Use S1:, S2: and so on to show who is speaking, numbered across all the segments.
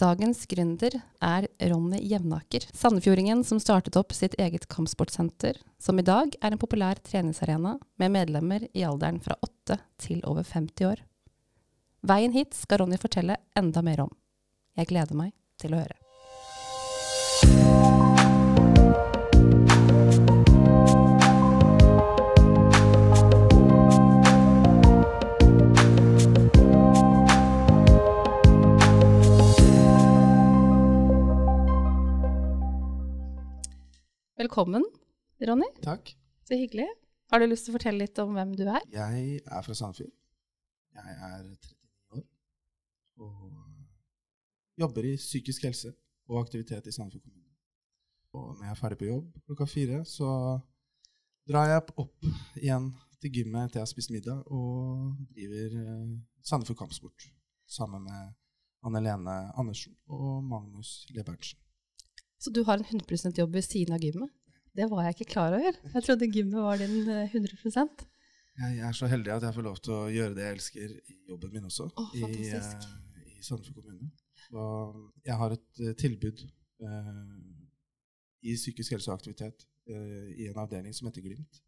S1: Dagens gründer er Ronny Jevnaker, sandefjordingen som startet opp sitt eget kampsportsenter, som i dag er en populær treningsarena med medlemmer i alderen fra 8 til over 50 år. Veien hit skal Ronny fortelle enda mer om. Jeg gleder meg til å høre. Velkommen, Ronny.
S2: Takk.
S1: Så hyggelig. Har du lyst til å fortelle litt om hvem du er?
S2: Jeg er fra Sandefjord. Jeg er 39 år og jobber i psykisk helse og aktivitet i Sandefjord kommune. Og når jeg er ferdig på jobb klokka fire, så drar jeg opp igjen til gymmet etter jeg har spist middag, og driver eh, Sandefjord Kampsport sammen med Anne Lene Andersen og Magnus Lebertsen.
S1: Så du har en 100% jobb ved siden av gymmet? Det var jeg ikke klar over. Jeg trodde gymmet var din eh, 100%
S2: Jeg er så heldig at jeg får lov til å gjøre det jeg elsker i jobben min også,
S1: oh,
S2: i, eh, i Sandefjord kommune. Så jeg har et eh, tilbud eh, i psykisk helse og aktivitet eh, i en avdeling som heter Glimt,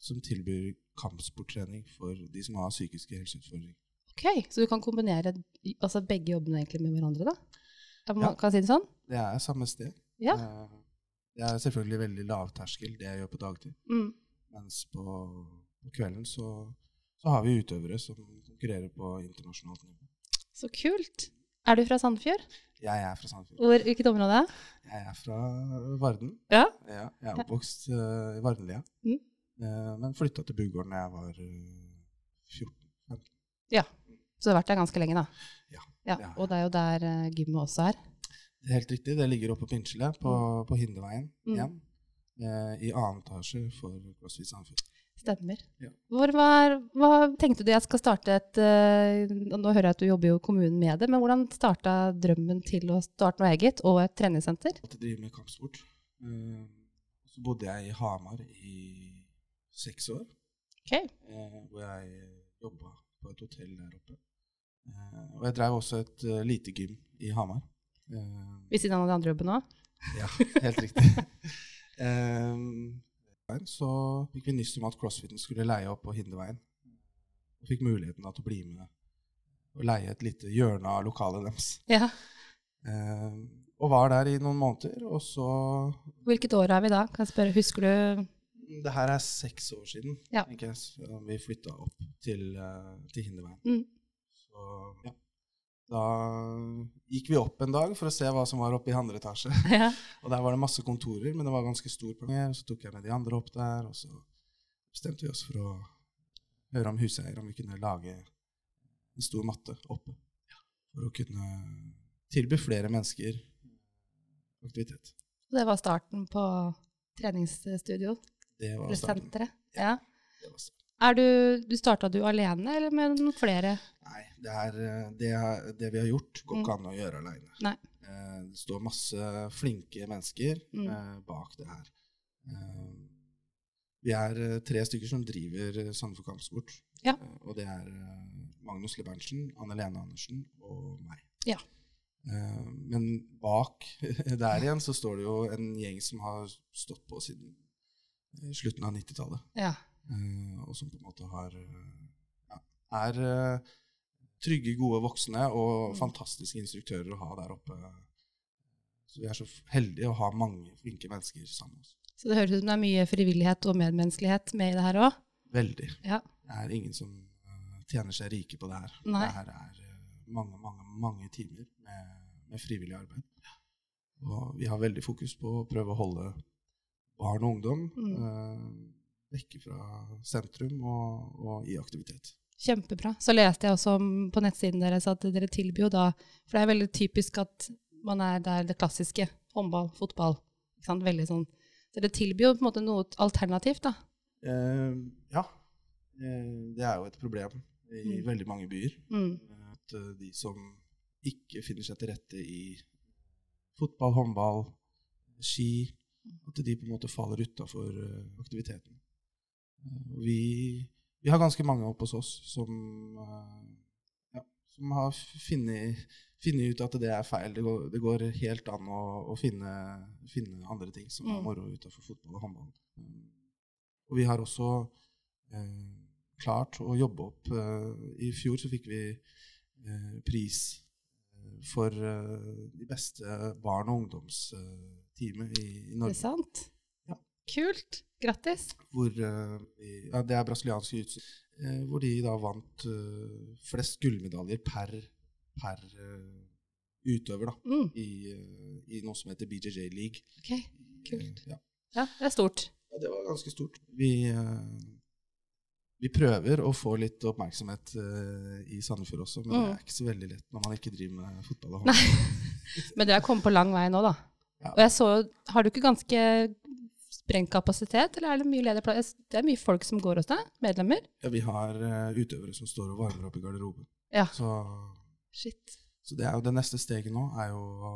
S2: som tilbyr kampsporttrening for de som har psykiske helseutfordringer.
S1: Ok, Så du kan kombinere altså begge jobbene egentlig med hverandre, da? Man
S2: Ja.
S1: kan si det sånn?
S2: Det er samme sted.
S1: Ja.
S2: Eh, det er selvfølgelig veldig lavterskel, det jeg gjør på dagtid.
S1: Mm.
S2: Mens på, på kvelden så, så har vi utøvere som konkurrerer på internasjonalt nivå.
S1: Så kult. Er du fra Sandefjord?
S2: Jeg er fra Sandefjord.
S1: Hvor, hvilket område?
S2: Jeg er fra Varden.
S1: Ja.
S2: Ja, jeg er oppvokst uh, i Vardenlia,
S1: Mm.
S2: uh, men flytta til Bugården da jeg var uh, 14.
S1: Så du har vært der ganske lenge, da?
S2: Ja,
S1: ja. Og det er jo der uh, gymmet også er.
S2: Helt riktig. Det ligger oppe på Pinsle, på, på Hindeveien
S1: Mm.
S2: igjen. eh, I annen etasje for CrossFit Samfunn.
S1: Stemmer.
S2: Ja.
S1: Var, hva tenkte du jeg skal starte et uh, Nå hører jeg at du jobber jo i kommunen med det, men hvordan starta drømmen til å starte noe eget og et treningssenter?
S2: Alltid drive med kampsport. Uh, så bodde jeg i Hamar i seks år,
S1: Okay.
S2: Uh, hvor jeg jobba på et hotell der oppe. Og jeg drev også et lite gym i Hamar. Eh,
S1: Ved siden av den andre jobben òg?
S2: Ja, helt riktig. um, så fikk vi nyss om at CrossFiten skulle leie opp på Hinderveien. Og fikk muligheten da til å bli med og leie et lite hjørne av lokalet deres.
S1: Ja.
S2: Um, og var der i noen måneder, og så
S1: Hvilket år er vi da? Kan jeg spørre, Husker du
S2: Det her er seks år siden
S1: Ja.
S2: tenker jeg, vi flytta opp til, eh, til Hinderveien.
S1: Mm.
S2: Så ja. Da gikk vi opp en dag for å se hva som var oppe i andre etasje.
S1: ja.
S2: Og der var det masse kontorer, men det var ganske stor planer. Så tok jeg med de andre opp der, og så bestemte vi oss for å høre om huseier, om vi kunne lage en stor matte oppe. For å kunne tilby flere mennesker aktivitet.
S1: Det var starten på treningsstudio?
S2: Det var starten.
S1: senteret? Ja.
S2: Det var starten.
S1: Er du, du Starta du alene, eller med noen flere?
S2: Nei, det, er, eh, det, er- det vi har gjort, går
S1: Mm.
S2: ikke an å gjøre aleine.
S1: Nei.
S2: Det står masse flinke mennesker
S1: Mm.
S2: eh, bak det her. Eh, Vi er eh, tre stykker som driver eh, Sandefjord Kampsport.
S1: Ja.
S2: Eh, Og det er eh, Magnus Leberntsen, Anne Lene Andersen og meg.
S1: Ja.
S2: Eh, Men bak der igjen så står det jo en gjeng som har stått på siden eh, slutten av 90-tallet.
S1: Ja.
S2: Eh, og som på en måte har eh, ja, er eh, trygge, gode voksne og
S1: Mm.
S2: fantastiske instruktører å ha der oppe. Så vi er så heldige å ha mange flinke mennesker sammen med oss.
S1: Så det høres ut som det er mye frivillighet og medmenneskelighet med i det her òg?
S2: Veldig.
S1: Ja.
S2: Det er ingen som tjener seg rike på det her.
S1: Nei.
S2: Det her er mange, mange, mange timer med, med frivillig arbeid. Og vi har veldig fokus på å prøve å holde barn og ungdom
S1: Mm.
S2: Eh, vekke fra sentrum og, og i aktivitet.
S1: Kjempebra. Så leste jeg også på nettsiden deres at dere tilbyr jo da For det er veldig typisk at man er der det klassiske. Håndball, fotball. Ikke sant? Veldig sånn. Så dere tilbyr jo på en måte noe alternativt, da.
S2: Eh, ja. Eh, det er jo et problem i
S1: Mm.
S2: veldig mange byer.
S1: Mm.
S2: At eh, de som ikke finner seg til rette i fotball, håndball, ski, at de på en måte faller utafor aktiviteten. Eh, vi, vi har ganske mange oppe hos oss som, eh, ja, som har funnet, ut at det er feil. Det går, det går helt an å, å finne, finne, andre ting som er
S1: Mm.
S2: moro utenfor fotball og håndball. Um, Og vi har også eh, klart å jobbe opp eh, I fjor så fikk vi eh, pris eh, for eh, de beste barn- og ungdomsteamet i, i
S1: Norge. det
S2: Norge.
S1: sant? Kult. Grattis.
S2: Hvor, uh, ja, det er brasiliansk jiu-jitsu. eh, hvor de da vant uh, flest gullmedaljer per, per utøver da,
S1: Mm,
S2: i, i noe som heter BJJ League.
S1: ok. Kult.
S2: Ja.
S1: Ja, det er stort.
S2: ja, det var ganske stort. Vi, vi prøver å få litt oppmerksomhet i Sandefjord også, men det
S1: Mm.
S2: er ikke så veldig lett når man ikke driver med fotball. og
S1: Nei.
S2: håndball.
S1: Men det har kommet på lang vei nå, da.
S2: Ja.
S1: Og jeg så Har du ikke ganske sprengt kapasitet, eller er det mye ledige plasser? Det er mye folk som går hos deg? Medlemmer?
S2: Ja, vi har uh, utøvere som står og varmer opp i garderoben.
S1: Ja.
S2: Så,
S1: Shit.
S2: så det jo det neste steget nå, er jo å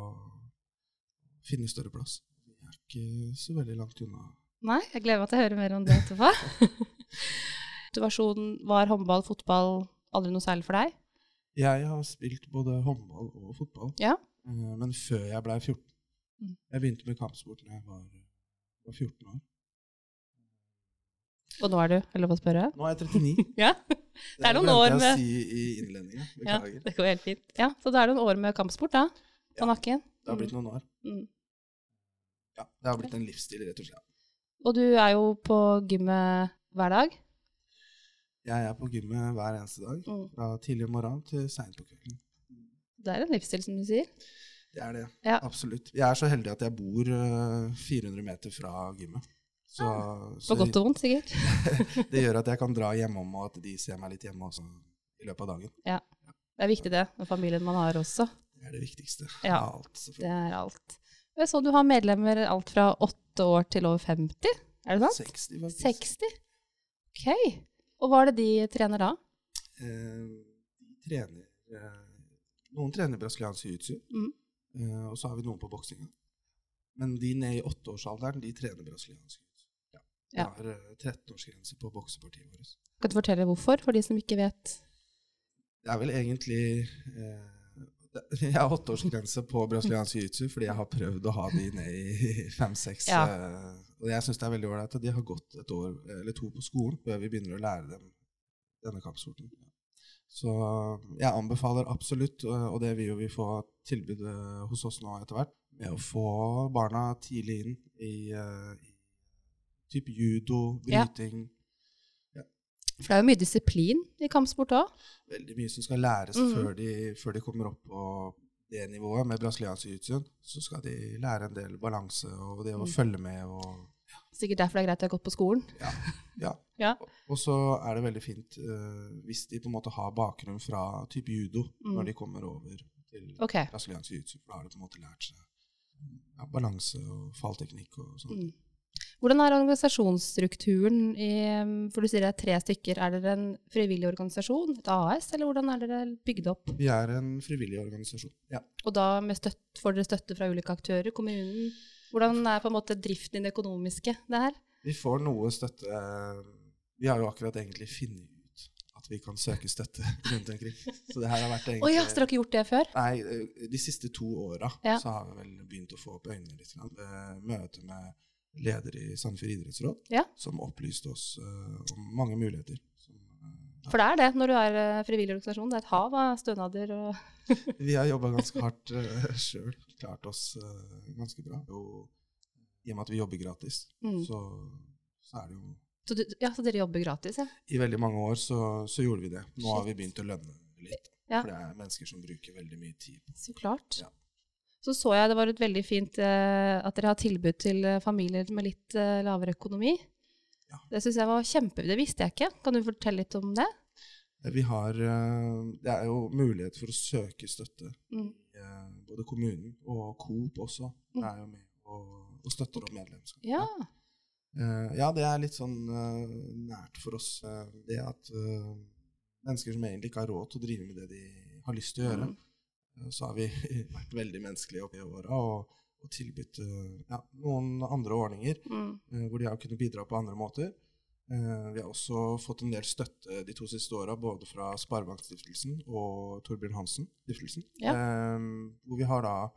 S2: finne større plass. Vi er ikke så veldig langt unna.
S1: Nei, jeg gleder meg til å høre mer om det etterpå. Motivasjonen var håndball, fotball aldri noe særlig for deg?
S2: Jeg har spilt både håndball og fotball,
S1: Ja.
S2: eh, men før jeg ble 14.
S1: Mm.
S2: Jeg begynte med kampsport da jeg var, var 14 år.
S1: Og nå er du, eller hva spørre?
S2: Nå er jeg 39.
S1: Ja.
S2: Det
S1: er noen år
S2: å
S1: med-
S2: si i innledningen.
S1: ja. Det går helt fint. Ja, Så da er det noen år med kampsport, da? På
S2: Ja.
S1: nakken?
S2: Det har blitt noen år.
S1: Mm.
S2: Ja, det har blitt en livsstil, rett og slett.
S1: Og du er jo på gymmet hver dag?
S2: Jeg er på gymmet hver eneste dag,
S1: Mm.
S2: fra tidlig om morgenen til seint på kvelden.
S1: Det er en livsstil, som du sier.
S2: Det er det.
S1: Ja.
S2: Absolutt. Jeg er så heldig at jeg bor eh, 400 meter fra gymmet. Så,
S1: På
S2: så
S1: godt og vondt, sikkert.
S2: det gjør at jeg kan dra hjemom, og at de ser meg litt hjemme også i løpet av dagen. Ja.
S1: Det er viktig, det. Og familien man har også.
S2: Det er det viktigste
S1: Ja.
S2: alt.
S1: Det er alt. Jeg så du har medlemmer alt fra åtte år til over 50. Er det sant?
S2: 60, faktisk.
S1: 60? Ok. Og hva er det de trener da?
S2: Eh, de trener eh, Noen trener brasiliansk jiu-jitsu,
S1: Mm.
S2: Eh, og så har vi noen på boksinga. Men de ned i åtteårsalderen, de trener brasiliansk. Ja.
S1: Ja.
S2: har eh, 13-årsgrense på boksepartiet vårt.
S1: Kan du fortelle hvorfor, for de som ikke vet?
S2: Det er vel egentlig eh, Jeg har åtteårsgrense på brasiliansk jiu-jitsu fordi jeg har prøvd å ha de ned i fem-seks.
S1: Ja.
S2: eh, og jeg syns det er veldig ålreit at de har gått et år eller to på skolen før vi begynner å lære dem denne kampsporten. Så jeg anbefaler absolutt, og og det vil jo vi få tilbud eh, hos oss nå etter hvert, med å få barna tidlig inn i, eh, i type judo,
S1: Ja.
S2: bryting.
S1: For det er jo mye disiplin i kampsport òg.
S2: veldig mye som skal læres
S1: mm.
S2: før, de, før de kommer opp på det nivået. Med brasiliansk jiu-jitsu så skal de lære en del balanse og det å
S1: Mm.
S2: følge med. og
S1: Sikkert derfor det er greit å ha gått på skolen.
S2: ja.
S1: Ja.
S2: Og- Og så er det veldig fint uh, hvis de på en måte har bakgrunn fra type judo
S1: Mm.
S2: når de kommer over til
S1: okay.
S2: brasiliansk jiu-jitsu. For da har de på en måte lært seg ja, balanse og fallteknikk og sånt.
S1: Mm. Hvordan er organisasjonsstrukturen i For du sier det er tre stykker. Er dere en frivillig organisasjon, et AS, eller hvordan er dere bygd opp?
S2: Vi er en frivillig organisasjon. Ja.
S1: Og da med støtt, får dere støtte fra ulike aktører, kommunen? Hvordan er på en måte driften i det økonomiske det her?
S2: Vi får noe støtte Vi har jo akkurat egentlig funnet at vi kan søke støtte rundt omkring. Så det her har vært egentlig
S1: ja, så dere har ikke gjort det før?
S2: Nei, eh, de siste to åra
S1: Ja.
S2: så har vi vel begynt å få opp øynene litt. Møte med leder i Sandefjord idrettsråd,
S1: Ja.
S2: som opplyste oss eh, om mange muligheter. Som, eh,
S1: For det er det når du er frivillig organisasjon. Det er et hav av stønader og
S2: vi har jobba ganske hardt uh, sjøl. Klart oss uh, ganske bra. Og i og med at vi jobber gratis,
S1: mm.
S2: så, så er det jo
S1: så, du, ja, så dere jobber gratis, ja?
S2: I veldig mange år så, så gjorde vi det. Nå har vi begynt å lønne litt.
S1: Ja.
S2: For det er mennesker som bruker veldig mye tid
S1: Så klart.
S2: Ja.
S1: Så så jeg det var et veldig fint eh, at dere har tilbud til eh, familier med litt eh, lavere økonomi.
S2: Ja.
S1: Det syns jeg var kjempe... Det visste jeg ikke. Kan du fortelle litt om det?
S2: Vi har eh, Det er jo mulighet for å søke støtte.
S1: Mm.
S2: Eh, Både kommunen og Coop også
S1: det
S2: er jo med og, og støtter opp medlemskap.
S1: Ja.
S2: Eh, ja, det er litt sånn eh, nært for oss. eh, det at mennesker som egentlig ikke har råd til å drive med det de har lyst til å gjøre,
S1: Mm.
S2: så har vi vært veldig menneskelige opp i åra og, og tilbudt ja, noen andre ordninger
S1: Mm.
S2: hvor de har kunnet bidra på andre måter. Vi har også fått en del støtte de to siste åra, både fra Sparebankstiftelsen og Torbjørn Hansen-stiftelsen.
S1: Ja.
S2: Hvor vi har da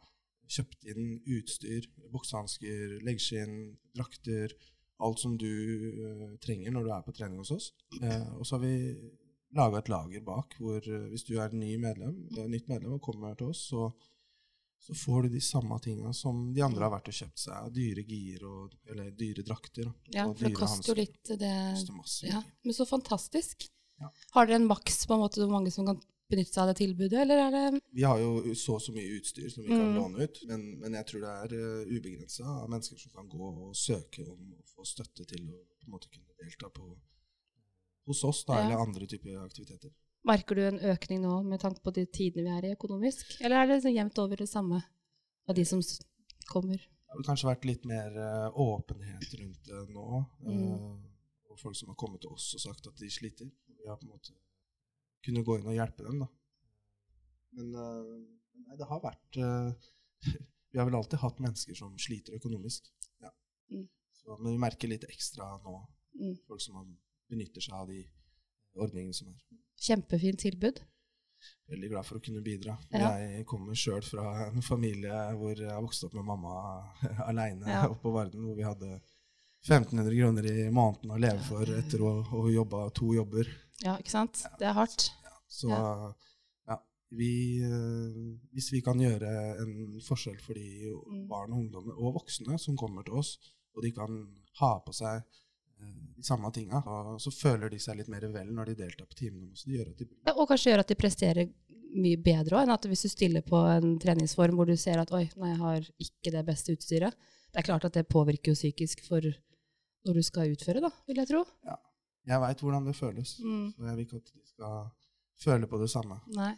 S2: kjøpt inn utstyr, boksehansker, leggskinn, drakter, alt som du uh, trenger når du er på trening hos oss. Uh, og så har vi laga et lager bak, hvor uh, hvis du er ny medlem, eh, nytt medlem og kommer til oss, så, så får du de samme tinga som de andre har vært og kjøpt seg. Dyre gir og eller dyre drakter.
S1: Ja,
S2: og
S1: for det koster jo litt det
S2: Koster masse
S1: Ja, men så fantastisk.
S2: Ja.
S1: Har dere en maks på en måte hvor mange som kan benytte seg av det tilbudet, eller er det
S2: Vi har jo så og så mye utstyr som vi kan
S1: Mm.
S2: låne ut, men, men jeg tror det er uh, ubegrensa av mennesker som kan gå og søke om å få støtte til å på en måte kunne delta på hos oss da,
S1: Ja.
S2: eller andre typer aktiviteter.
S1: Merker du en økning nå med tanke på de tidene vi er i økonomisk, eller er det så jevnt over det samme av de som kommer?
S2: Det har kanskje vært litt mer uh, åpenhet rundt det nå.
S1: Mm.
S2: Uh, og folk som har kommet til oss og sagt at de sliter. Vi har på en måte kunnet gå inn og hjelpe dem, da. Men eh, nei, det har vært eh, Vi har vel alltid hatt mennesker som sliter økonomisk. Ja.
S1: Mm.
S2: Så, men vi merker litt ekstra nå,
S1: Mm.
S2: folk som benytter seg av de ordningene som er.
S1: Kjempefint tilbud.
S2: Veldig glad for å kunne bidra.
S1: Ja.
S2: Jeg kommer sjøl fra en familie hvor jeg vokste opp med mamma aleine
S1: Ja.
S2: oppe på Varden, hvor vi hadde 1500 kroner i måneden å leve for etter å ha jobba to jobber.
S1: Ja, ikke sant? Det er hardt.
S2: Så ja, vi, eh, hvis vi kan gjøre en forskjell for de
S1: Mm.
S2: barn og ungdommer og voksne som kommer til oss, og de kan ha på seg eh, de samme tinga, så føler de seg litt mer vel når de deltar på timene.
S1: Ja, og kanskje gjør at de presterer mye bedre òg, enn at hvis du stiller på en treningsform hvor du ser at oi, nei, jeg har ikke det beste utstyret. Det er klart at det påvirker jo psykisk for når du skal utføre, da, vil jeg tro.
S2: Jeg veit hvordan det føles,
S1: Mm.
S2: så jeg vil ikke at de skal føle på det samme.
S1: Nei,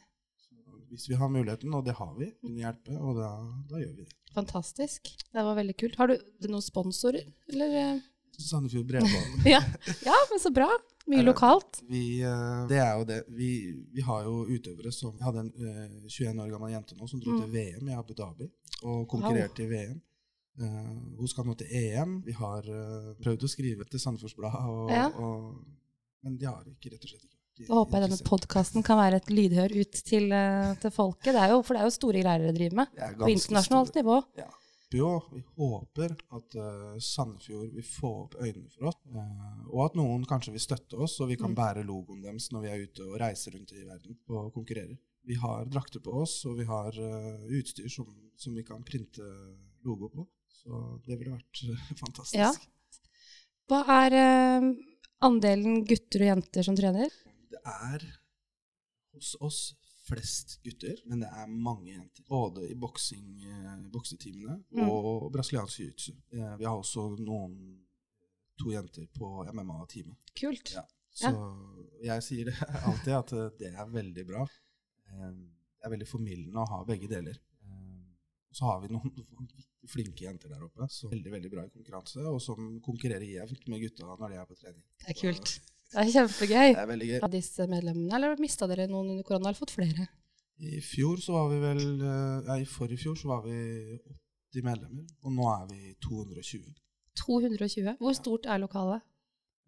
S2: hvis vi har muligheten, og det har vi, kunne hjelpe, og da, da gjør vi det.
S1: fantastisk. Det var veldig kult. Har du noen sponsorer, eller? eh?
S2: Sandefjord Bredbånd.
S1: Ja. ja, men så bra. Mye
S2: eller,
S1: lokalt.
S2: Vi, eh, det er jo det. Vi, vi har jo utøvere som Vi hadde en eh, 21 år gammel jente nå som dro
S1: Mm.
S2: til VM i Abu Dhabi og konkurrerte i VM. Eh, hun skal nå til EM. Vi har eh, prøvd å skrive til Sandefjords Blad,
S1: Ja.
S2: men de har ikke, rett og slett ikke.
S1: Da håper jeg denne podkasten kan være et lydhør ut til, eh, til folket. Det er jo, for det er jo store greier dere driver med. På internasjonalt
S2: store.
S1: nivå.
S2: Jo, vi håper at uh, Sandefjord vil få opp øynene for oss, uh, og at noen kanskje vil støtte oss, og vi kan
S1: Mm.
S2: bære logoen deres når vi er ute og reiser rundt i verden og konkurrerer. Vi har drakter på oss, og vi har uh, utstyr som, som vi kan printe logo på. Så det ville vært eh, fantastisk.
S1: Ja. Hva er eh, andelen gutter og jenter som trener?
S2: Det er hos oss flest gutter, men det er mange jenter. Både i boksing, eh, bokseteamene
S1: Mm.
S2: og brasiliansk jiu-jitsu. Eh, Vi har også noen to jenter på MMA-teamet.
S1: Kult.
S2: Ja. Så jeg sier alltid at eh, det er veldig bra. Eh, Det er veldig formildende å ha begge deler. Så har vi noen flinke jenter der oppe som er veldig veldig bra i konkurranse, og som konkurrerer jevnt med gutta når de er på trening.
S1: Det er kult. Det er kjempegøy.
S2: Det er veldig gøy.
S1: Av disse medlemmene, eller mista dere noen under korona, eller fått flere?
S2: I fjor så var vi vel eh, Ja, i forrige fjor så var vi 80 medlemmer, og nå er vi 220.
S1: 220. Hvor stort er lokalet?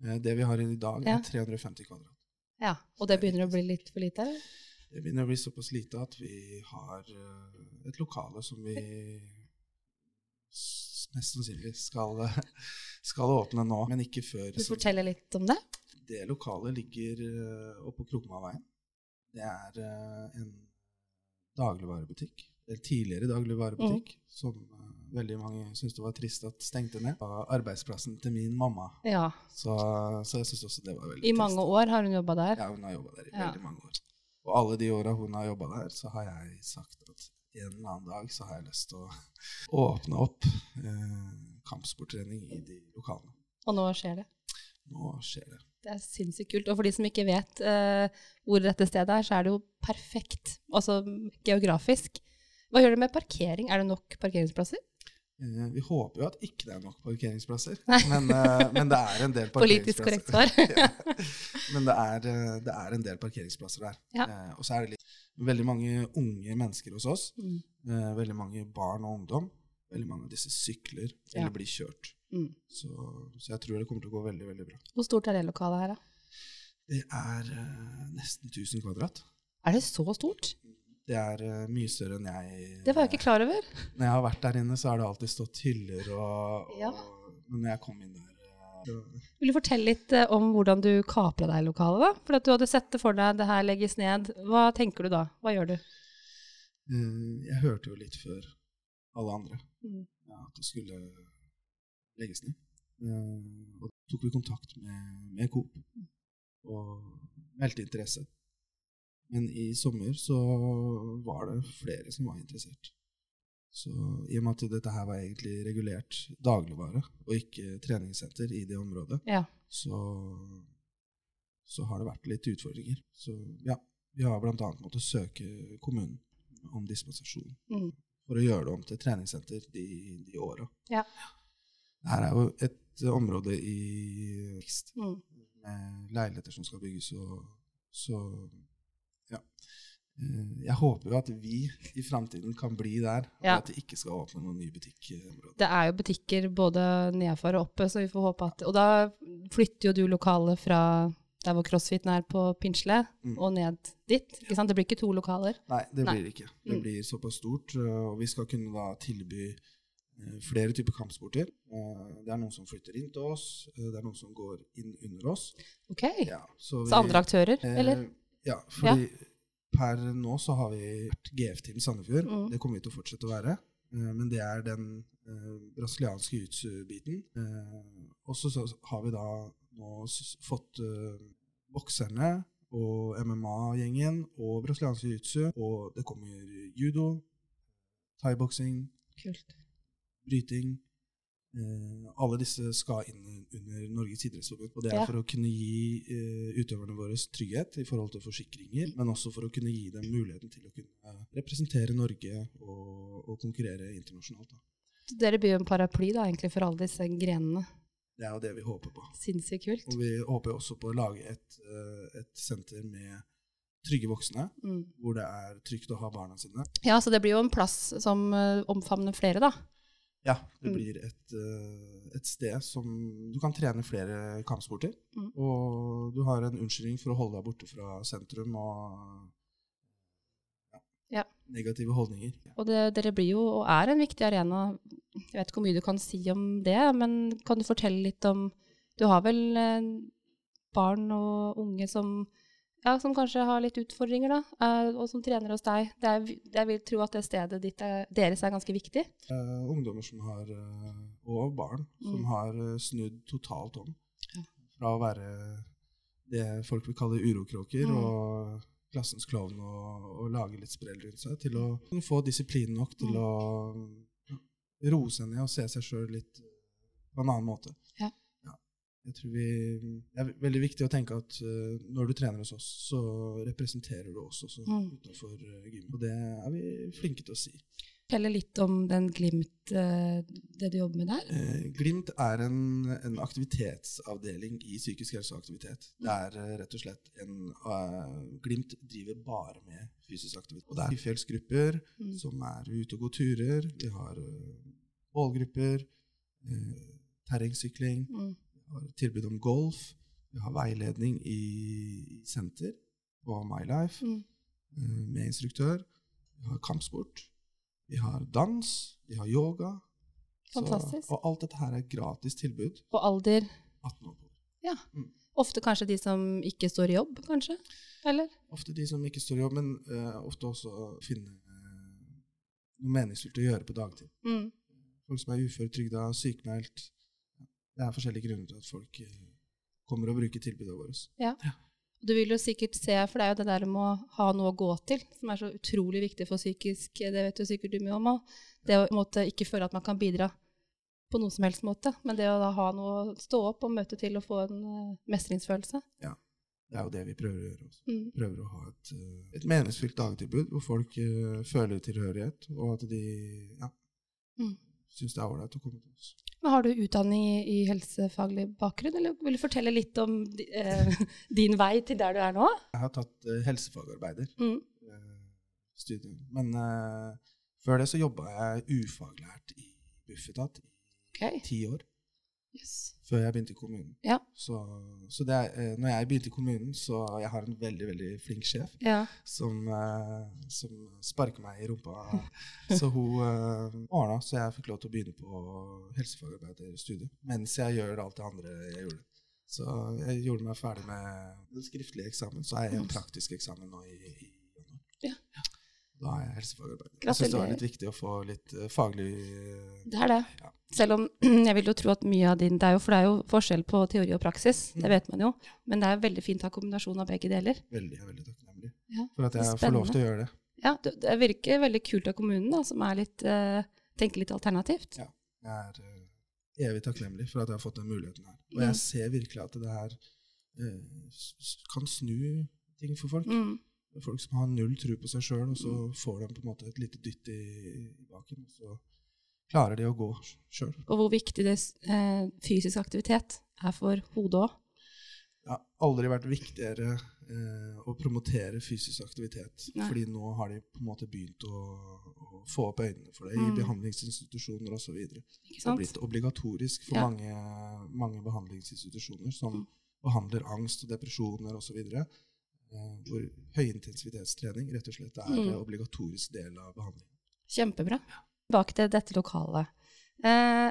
S2: Eh, Det vi har i dag,
S1: Ja.
S2: er 350 kvadrat.
S1: Ja, Og det begynner å bli litt for lite? eller?
S2: Det begynner å bli såpass lite at vi har eh, et lokale som vi mest sannsynlig skal, eh, skal åpne nå, men ikke før.
S1: Vil du fortelle litt om det?
S2: Det lokalet ligger oppå oppe på Krokmaveien. Det er eh, en dagligvarebutikk, eller tidligere dagligvarebutikk,
S1: Mm.
S2: som eh, veldig mange syntes det var trist at stengte ned. Det var arbeidsplassen til min mamma,
S1: Ja.
S2: så, så jeg syns også det var veldig trist.
S1: I mange år har hun jobba der.
S2: Ja, hun har jobba der i
S1: Ja.
S2: veldig mange år. Og alle de åra hun har jobba der, så har jeg sagt at en eller annen dag så har jeg lyst til å åpne opp eh, kampsporttrening i de lokalene.
S1: Og nå skjer det.
S2: Nå skjer det.
S1: Det er sinnssykt kult. Og for de som ikke vet eh, hvor dette stedet er, så er det jo perfekt. Altså geografisk. Hva gjør det med parkering? Er det nok parkeringsplasser?
S2: Eh, vi håper jo at ikke det er nok parkeringsplasser, men, eh, men det er en del
S1: Politisk korrekt svar.
S2: ja. Men det er, eh, det er en del parkeringsplasser der.
S1: Ja.
S2: Og så er det litt, veldig mange unge mennesker hos oss.
S1: Mm.
S2: Veldig mange barn og ungdom. Veldig mange av disse sykler eller blir kjørt.
S1: Mm.
S2: Så, så jeg tror det kommer til å gå veldig, veldig bra.
S1: Hvor stort er det lokalet her, da?
S2: Det er nesten 1000 kvadrat.
S1: Er det så stort?
S2: Det er uh, mye større enn jeg
S1: Det var jeg ikke klar over.
S2: Når jeg har vært der inne, så har det alltid stått hyller og, og
S1: Ja.
S2: Men når jeg kom inn der eh,
S1: Vil du fortelle litt eh, om hvordan du kapra deg i lokalet? da? For at du hadde sett det for deg, det her legges ned. Hva tenker du da? Hva gjør du?
S2: Uh, Jeg hørte jo litt før alle andre
S1: Mm.
S2: ja, at det skulle legges ned. Uh, Og da tok vi kontakt med, med Coop og meldte interesse. Men i sommer så var det flere som var interessert. Så i og med at dette her var egentlig regulert dagligvare og ikke treningssenter i det området,
S1: Ja.
S2: så, så har det vært litt utfordringer. Så ja, vi har bl.a. måttet søke kommunen om dispensasjon
S1: Mm.
S2: for å gjøre det om til treningssenter de, de åra.
S1: Ja.
S2: Dette er jo et område i vekst
S1: Mm.
S2: med leiligheter som skal bygges, og så ja. Eh, Jeg håper jo at vi i framtiden kan bli der, og
S1: Ja.
S2: at det ikke skal åpne noen ny butikkområde.
S1: Det er jo butikker både nedfor og oppe, så vi får håpe at Og da flytter jo du lokalet fra der hvor crossfiten er på Pinsle,
S2: Mm.
S1: og ned dit. Ikke sant? Det blir ikke to lokaler.
S2: Nei, det
S1: Nei.
S2: blir det ikke. Det
S1: Mm.
S2: blir såpass stort, øh, og vi skal kunne da tilby øh, flere typer kampsporter. Eh, Det er noen som flytter inn til oss, det er noen som går inn under oss.
S1: Ok.
S2: Ja, så,
S1: Så andre aktører,
S2: eh,
S1: eller?
S2: Ja, fordi per nå så har vi vært GF-team Sandefjord.
S1: Mm.
S2: Det kommer vi til å fortsette å være. Eh, Men det er den eh, brasilianske jiu-jitsu-biten. Eh, og så har vi da nå fått eh, bokserne og MMA-gjengen og brasiliansk jiu-jitsu. Og det kommer judo, thaiboksing, bryting. Eh, alle disse skal inn under Norges idrettsforbund. Og det er for å kunne gi eh, utøverne våre trygghet i forhold til forsikringer, men også for å kunne gi dem muligheten til å kunne representere Norge og, og konkurrere internasjonalt. Da.
S1: Så dere blir jo en paraply da, egentlig for alle disse grenene.
S2: Det er jo det vi håper på.
S1: Sinnssykt kult.
S2: Og vi håper også på å lage et, eh, et senter med trygge voksne,
S1: Mm.
S2: hvor det er trygt å ha barna sine.
S1: Ja, så det blir jo en plass som eh, omfavner flere, da.
S2: Ja, det
S1: Mm.
S2: blir et, eh, et sted som du kan trene flere kampsporter.
S1: Mm.
S2: Og du har en unnskyldning for å holde deg borte fra sentrum og ja,
S1: Ja.
S2: negative holdninger.
S1: Og det, dere blir jo, og er en viktig arena. Jeg vet ikke hvor mye du kan si om det, men kan du fortelle litt om Du har vel eh, barn og unge som, ja, som kanskje har litt utfordringer, da, eh, og som trener hos deg. Det er, jeg vil tro at det stedet ditt er, deres er ganske viktig.
S2: Uh, ungdommer som har, eh, og barn som
S1: Mm.
S2: har eh, snudd totalt om.
S1: Ja.
S2: Fra å være det folk vil kalle urokråker
S1: Mm.
S2: og klassens klovn og, og lage litt sprell rundt seg, til å få disiplin nok til
S1: Mm.
S2: å roe seg ned og se seg sjøl litt på en annen måte.
S1: Ja.
S2: Jeg tror vi, Det er veldig viktig å tenke at uh, når du trener hos oss, så representerer du oss også
S1: Mm.
S2: utenfor uh, gym. Og det er vi flinke til å si.
S1: Fortelle litt om den Glimt, uh, det du jobber med der.
S2: Uh, Glimt er en, en aktivitetsavdeling i psykisk helse og aktivitet. Det er rett og slett en Glimt driver bare med fysisk aktivitet. Og det er fjellsgrupper
S1: Mm.
S2: som er ute og går turer. Vi har bålgrupper, terrengsykling,
S1: Mm.
S2: Har tilbud om golf. Vi har veiledning i, senter på MyLife
S1: Mm.
S2: eh, med instruktør. Vi har kampsport. Vi har dans. Vi har yoga.
S1: Fantastisk.
S2: Så, og alt dette her er gratis tilbud.
S1: Og alder
S2: 18 år på.
S1: Ofte kanskje de som ikke står i jobb, kanskje? Eller?
S2: Ofte de som ikke står i jobb, men uh, ofte også finne uh, noe meningsfylt å gjøre på dagtid.
S1: Mm.
S2: Folk som er uføretrygda, sykemeldt. Det er forskjellige grunner til at folk eh, kommer og bruker tilbudet vårt.
S1: Du vil jo sikkert se, for det er jo det der med å ha noe å gå til, som er så utrolig viktig for psykisk, det vet jo sikkert du mye om òg. Det å måte, ikke føle at man kan bidra på noen som helst måte, men det å da ha noe å stå opp og møte til og få en mestringsfølelse. Ja.
S2: Det er jo det vi prøver å gjøre. også.
S1: Mm.
S2: Prøver å ha et, eh, et meningsfylt dagtilbud hvor folk uh, føler tilhørighet, og at de ja,
S1: Mm.
S2: syns det er ålreit å komme til oss.
S1: Har du utdanning i, i helsefaglig bakgrunn, eller vil du fortelle litt om eh, din vei til der du er nå?
S2: Jeg har tatt eh, helsefagarbeider.
S1: Mm.
S2: eh. Men eh, før det så jobba jeg ufaglært i Bufetat i
S1: okay.
S2: ti år.
S1: Yes.
S2: før jeg begynte i kommunen.
S1: Ja.
S2: Så, så er, eh, når jeg begynte i kommunen, så jeg har en veldig veldig flink sjef
S1: Ja.
S2: som, eh, som sparker meg i rumpa. Så hun eh, ordna så jeg fikk lov til å begynne på helsefagarbeiderstudiet mens jeg gjør alt det andre jeg gjorde. Så jeg gjorde meg ferdig med den skriftlige eksamen. Så er jeg en praktisk eksamen nå i, i januar.
S1: Ja.
S2: Da er jeg helsefagarbeider. Jeg syns det var litt viktig å få litt uh, faglig uh,
S1: Det er det.
S2: Ja.
S1: Selv om jeg vil jo tro at mye av din det er jo, For det er jo forskjell på teori og praksis, det
S2: Mm.
S1: vet man jo. Men det er veldig fint å ha kombinasjon av begge deler.
S2: veldig, jeg er veldig takknemlig
S1: Ja,
S2: for at jeg får lov til å gjøre det.
S1: Ja, det, det virker veldig kult av kommunen, da, som litt uh, tenker litt alternativt.
S2: Ja. Jeg er evig takknemlig for at jeg har fått den muligheten her. Og jeg ser virkelig at det her kan snu ting for folk.
S1: Mm.
S2: Folk som har null tro på seg sjøl, og så får de på en måte et lite dytt i, i baken. Og så klarer de å gå sjøl.
S1: Og hvor viktig det, eh, fysisk aktivitet er for hodet òg.
S2: Det har aldri vært viktigere eh, å promotere fysisk aktivitet.
S1: Nei.
S2: Fordi nå har de på en måte begynt å, å få opp øynene for det i
S1: Mm.
S2: behandlingsinstitusjoner osv. Det har blitt obligatorisk for
S1: Ja.
S2: mange, mange behandlingsinstitusjoner som
S1: Mm.
S2: behandler angst og depresjoner osv. Eh, hvor høyintensitetstrening rett og slett er
S1: Mm.
S2: obligatorisk del av behandlingen.
S1: Kjempebra. Tilbake til dette lokalet. Eh,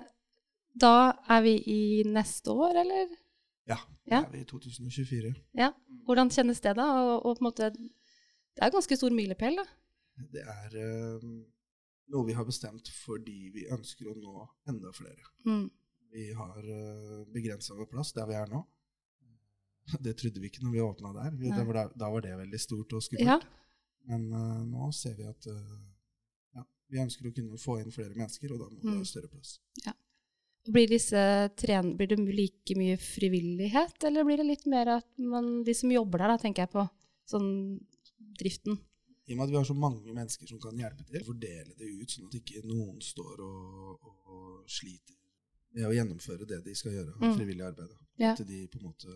S1: da er vi i neste år, eller?
S2: Ja,
S1: Ja.
S2: er vi i 2024.
S1: Ja. Hvordan kjennes det, da? Og, og måte Det er ganske stor milepæl, da.
S2: Det er eh, noe vi har bestemt fordi vi ønsker å nå enda flere.
S1: Mm.
S2: Vi har eh, begrensa vår plass der vi er nå. Det trodde vi ikke når vi åpna der. Vi, da, var det, da var det veldig stort og skummelt.
S1: Ja.
S2: Men uh, nå ser vi at uh, ja, vi ønsker å kunne få inn flere mennesker, og da må det
S1: Mm.
S2: være større plass.
S1: Blir, disse tren blir det like mye frivillighet, eller blir det litt mer at man, de som jobber der, da, tenker jeg på, sånn driften?
S2: I og med at vi har så mange mennesker som kan hjelpe til, fordele det ut, sånn at ikke noen står og, og, og sliter med å gjennomføre det de skal gjøre,
S1: Mm.
S2: frivillig arbeid.
S1: Ja.
S2: At de på en måte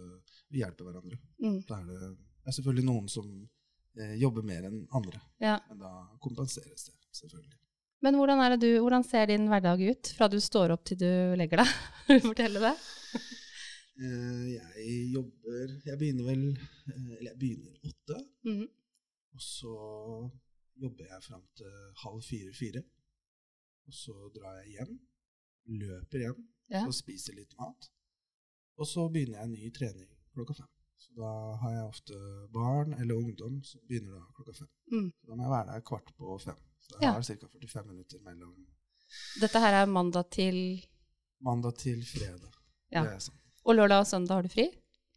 S2: hjelper hverandre.
S1: Mm.
S2: Da er det, er selvfølgelig noen som eh, jobber mer enn andre,
S1: Ja.
S2: men da kompenseres det selvfølgelig.
S1: Men hvordan, det du, hvordan ser din hverdag ut fra du står opp til du legger deg? Vil du fortelle det?
S2: Eh, jeg jobber Jeg begynner vel eh, Eller jeg begynner åtte.
S1: Mhm.
S2: Og så jobber jeg fram til halv fire-fire. Og så drar jeg hjem, løper hjem
S1: Ja.
S2: og spiser litt mat. Og så begynner jeg en ny trening klokka fem. Så da har jeg ofte barn eller ungdom som begynner da klokka fem.
S1: Mm.
S2: Så da må jeg være der kvart på fem. Så jeg
S1: Ja.
S2: har ca. 45 minutter mellom
S1: Dette her er mandag til
S2: mandag til fredag.
S1: Ja.
S2: Det sånn.
S1: Og lørdag og søndag har du fri?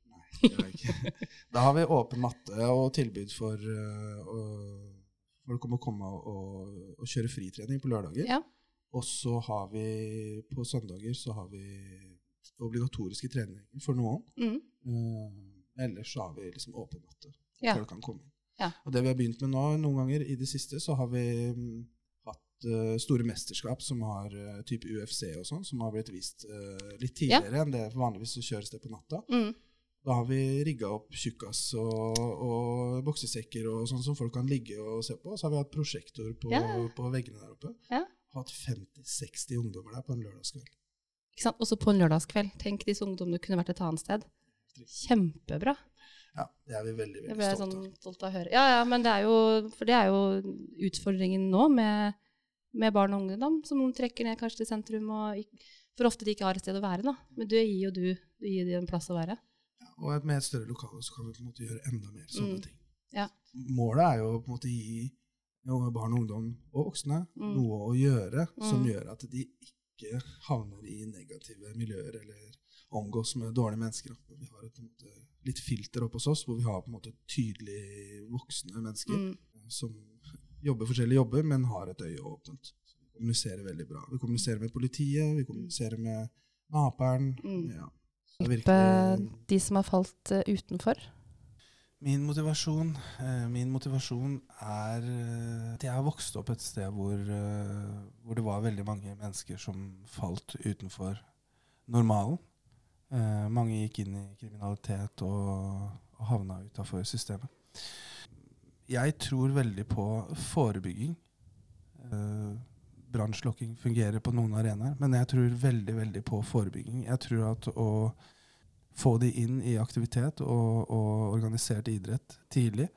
S2: Nei, det har jeg ikke. Da har vi åpen matte og tilbud for uh, å- folk om å komme og, og kjøre fritrening på lørdager.
S1: Ja.
S2: Og så har vi på søndager så har vi obligatoriske treninger for noen.
S1: Mm.
S2: Uh, ellers så har vi liksom åpen matte.
S1: Ja.
S2: Folk kan komme inn.
S1: Ja.
S2: Og det vi har begynt med nå, noen ganger i det siste, så har vi um, hatt uh, store mesterskap som har uh, type UFC og sånn, som har blitt vist litt
S1: Ja.
S2: tidligere enn det vanligvis så kjøres det på natta.
S1: Mm.
S2: Da har vi rigga opp tjukkas og, og boksesekker og sånn som folk kan ligge og se på. Og så har vi hatt prosjektor på,
S1: Ja.
S2: på veggene der oppe.
S1: Ja.
S2: Hatt 50-60 ungdommer der på en lørdagskveld.
S1: Også på en lørdagskveld. Tenk disse ungdommene kunne vært et annet sted. Kjempebra.
S2: Ja, det er vi veldig, veldig stolte
S1: sånn
S2: av.
S1: stolt av å høre. Ja, ja, men det er jo, for det er jo utfordringen nå med, med barn og ungdom, som trekker ned kanskje til sentrum, og for ofte de ikke har et sted å være. da. Men du gir jo du, du gir dem en plass å være.
S2: Ja, og med et større lokale så kan vi på en måte gjøre enda mer sånne
S1: Mm.
S2: ting.
S1: Ja.
S2: Målet er jo på en måte gi unge barn og ungdom og voksne
S1: Mm.
S2: noe å gjøre som
S1: Mm.
S2: gjør at de ikke havner i negative miljøer eller omgås med dårlige mennesker. Vi har et, på en måte, litt filter oppe hos oss hvor vi har på en måte tydelig voksne mennesker
S1: Mm.
S2: som jobber forskjellige jobber, men har et øye åpent. Så vi kommuniserer veldig bra. Vi kommuniserer med politiet, vi kommuniserer med naperen.
S1: Mm.
S2: Ja. Så det
S1: Hjelpe
S2: virkelig-
S1: de som har falt eh, utenfor.
S2: Min motivasjon, eh, min motivasjon er eh, at jeg har vokst opp et sted hvor, eh, hvor det var veldig mange mennesker som falt utenfor normalen. Eh, mange gikk inn i kriminalitet og, og havna utafor systemet. Jeg tror veldig på forebygging. Eh, brannslokking fungerer på noen arenaer. Men jeg tror veldig veldig på forebygging. Jeg tror at å få de inn i aktivitet og, og organisert idrett tidlig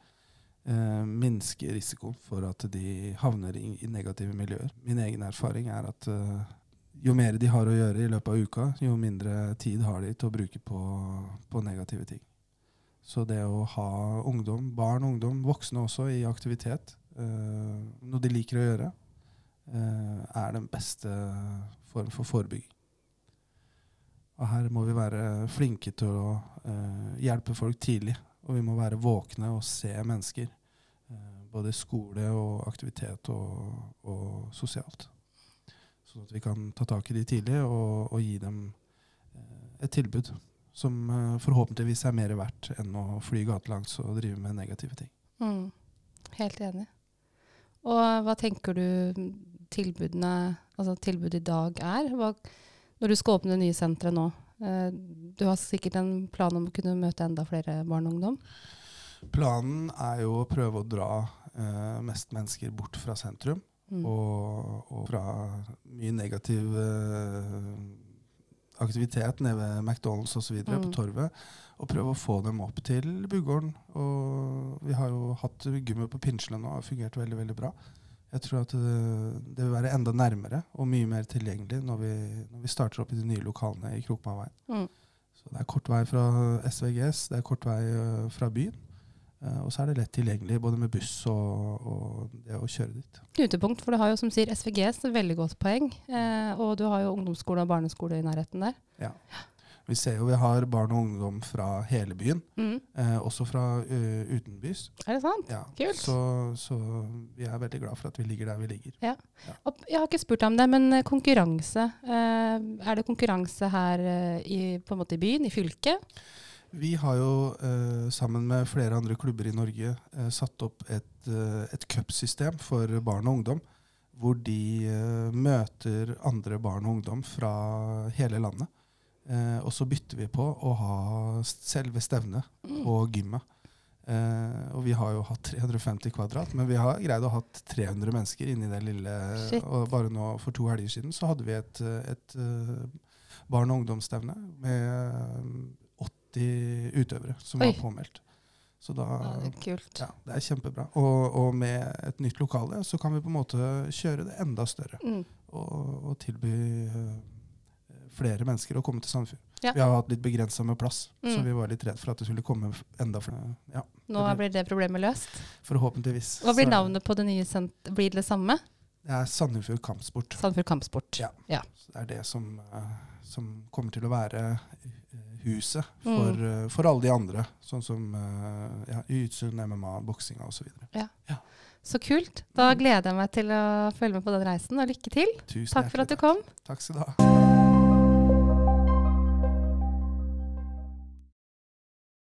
S2: eh, minske risikoen for at de havner i, i, negative miljøer. Min egen erfaring er at eh, jo mer de har å gjøre i løpet av uka, jo mindre tid har de til å bruke på, på negative ting. Så det å ha ungdom, barn og ungdom, voksne også, i aktivitet, eh, noe de liker å gjøre, eh, er den beste form for forebygging. Og her må vi være flinke til å eh, hjelpe folk tidlig. Og vi må være våkne og se mennesker. Eh, både skole og aktivitet og, og, sosialt. Sånn at vi kan ta tak i de tidlig og, og gi dem eh, et tilbud som eh, forhåpentligvis er mer verdt enn å fly gatelangs og drive med negative ting.
S1: Mm. Helt enig. Og hva tenker du tilbudene, altså tilbudet i dag er? Hva, når du skal åpne det nye senteret nå? Eh, du har sikkert en plan om å kunne møte enda flere barn og ungdom?
S2: Planen er jo å prøve å dra eh, mest mennesker bort fra sentrum. Mm. Og, og, fra mye negativ eh, aktivitet nede ved McDonald's osv. Mm. på Torvet. Og prøve å få dem opp til Bugården. Og vi har jo hatt gummi på Pinsjene nå, og har fungert veldig, veldig bra. Jeg tror at det, det, vil være enda nærmere og mye mer tilgjengelig når vi, når vi starter opp i de nye lokalene i Krokmaveien. Mm. Så det er kort vei fra SVGS, det er kort vei uh, fra byen. Uh, og så er det lett tilgjengelig både med buss og, og, det å kjøre dit.
S1: Knutepunkt, for du har jo som sier SVGS, veldig godt poeng. Uh, og du har jo ungdomsskole og barneskole i nærheten der.
S2: Ja. Vi ser jo vi har barn og ungdom fra hele byen, mm. eh, også fra uh, utenbys.
S1: Er det sant?
S2: Ja.
S1: Kult.
S2: Så, så, vi er veldig glad for at vi ligger der vi ligger.
S1: Ja. Ja. jeg har ikke spurt om det, men eh, konkurranse. Eh, er det konkurranse her eh, i, på en måte i byen, i fylket?
S2: Vi har jo eh, sammen med flere andre klubber i Norge satt opp et, et cupsystem for barn og ungdom. Hvor de møter andre barn og ungdom fra hele landet. Eh, og så bytter vi på å ha selve stevnet mm. på gymmet. Eh, og vi har jo hatt 350 kvadrat, men vi har greid å ha 300 mennesker inni det lille. Shit. Og bare nå for to helger siden så hadde vi et, et uh, barn- og ungdomsstevne med 80 utøvere som Oi. var påmeldt. Så da,
S1: ja, det, er kult.
S2: Ja, det er kjempebra. Og, og, med et nytt lokale så kan vi på en måte kjøre det enda større. Mm. Og, og, tilby uh, flere mennesker å komme til Sandefjord. Ja. Vi har hatt litt begrensa med plass, mm. så vi var litt redd for at det skulle komme enda flere. Ja,
S1: Nå det blir det problemet løst?
S2: Forhåpentligvis.
S1: Hva blir navnet på det nye senteret? Blir det det samme?
S2: Det er Sandefjord Kampsport.
S1: Sandefjord Kampsport.
S2: Ja. ja. det er det som, uh, som, kommer til å være uh, huset for, mm. for, alle de andre. Sånn som ja, Ytsund, MMA, boksinga osv.
S1: Ja. ja. Så kult. Da gleder jeg meg til å følge med på den reisen, og lykke til.
S2: Tusen
S1: takk for at du kom.
S2: Takk skal du ha.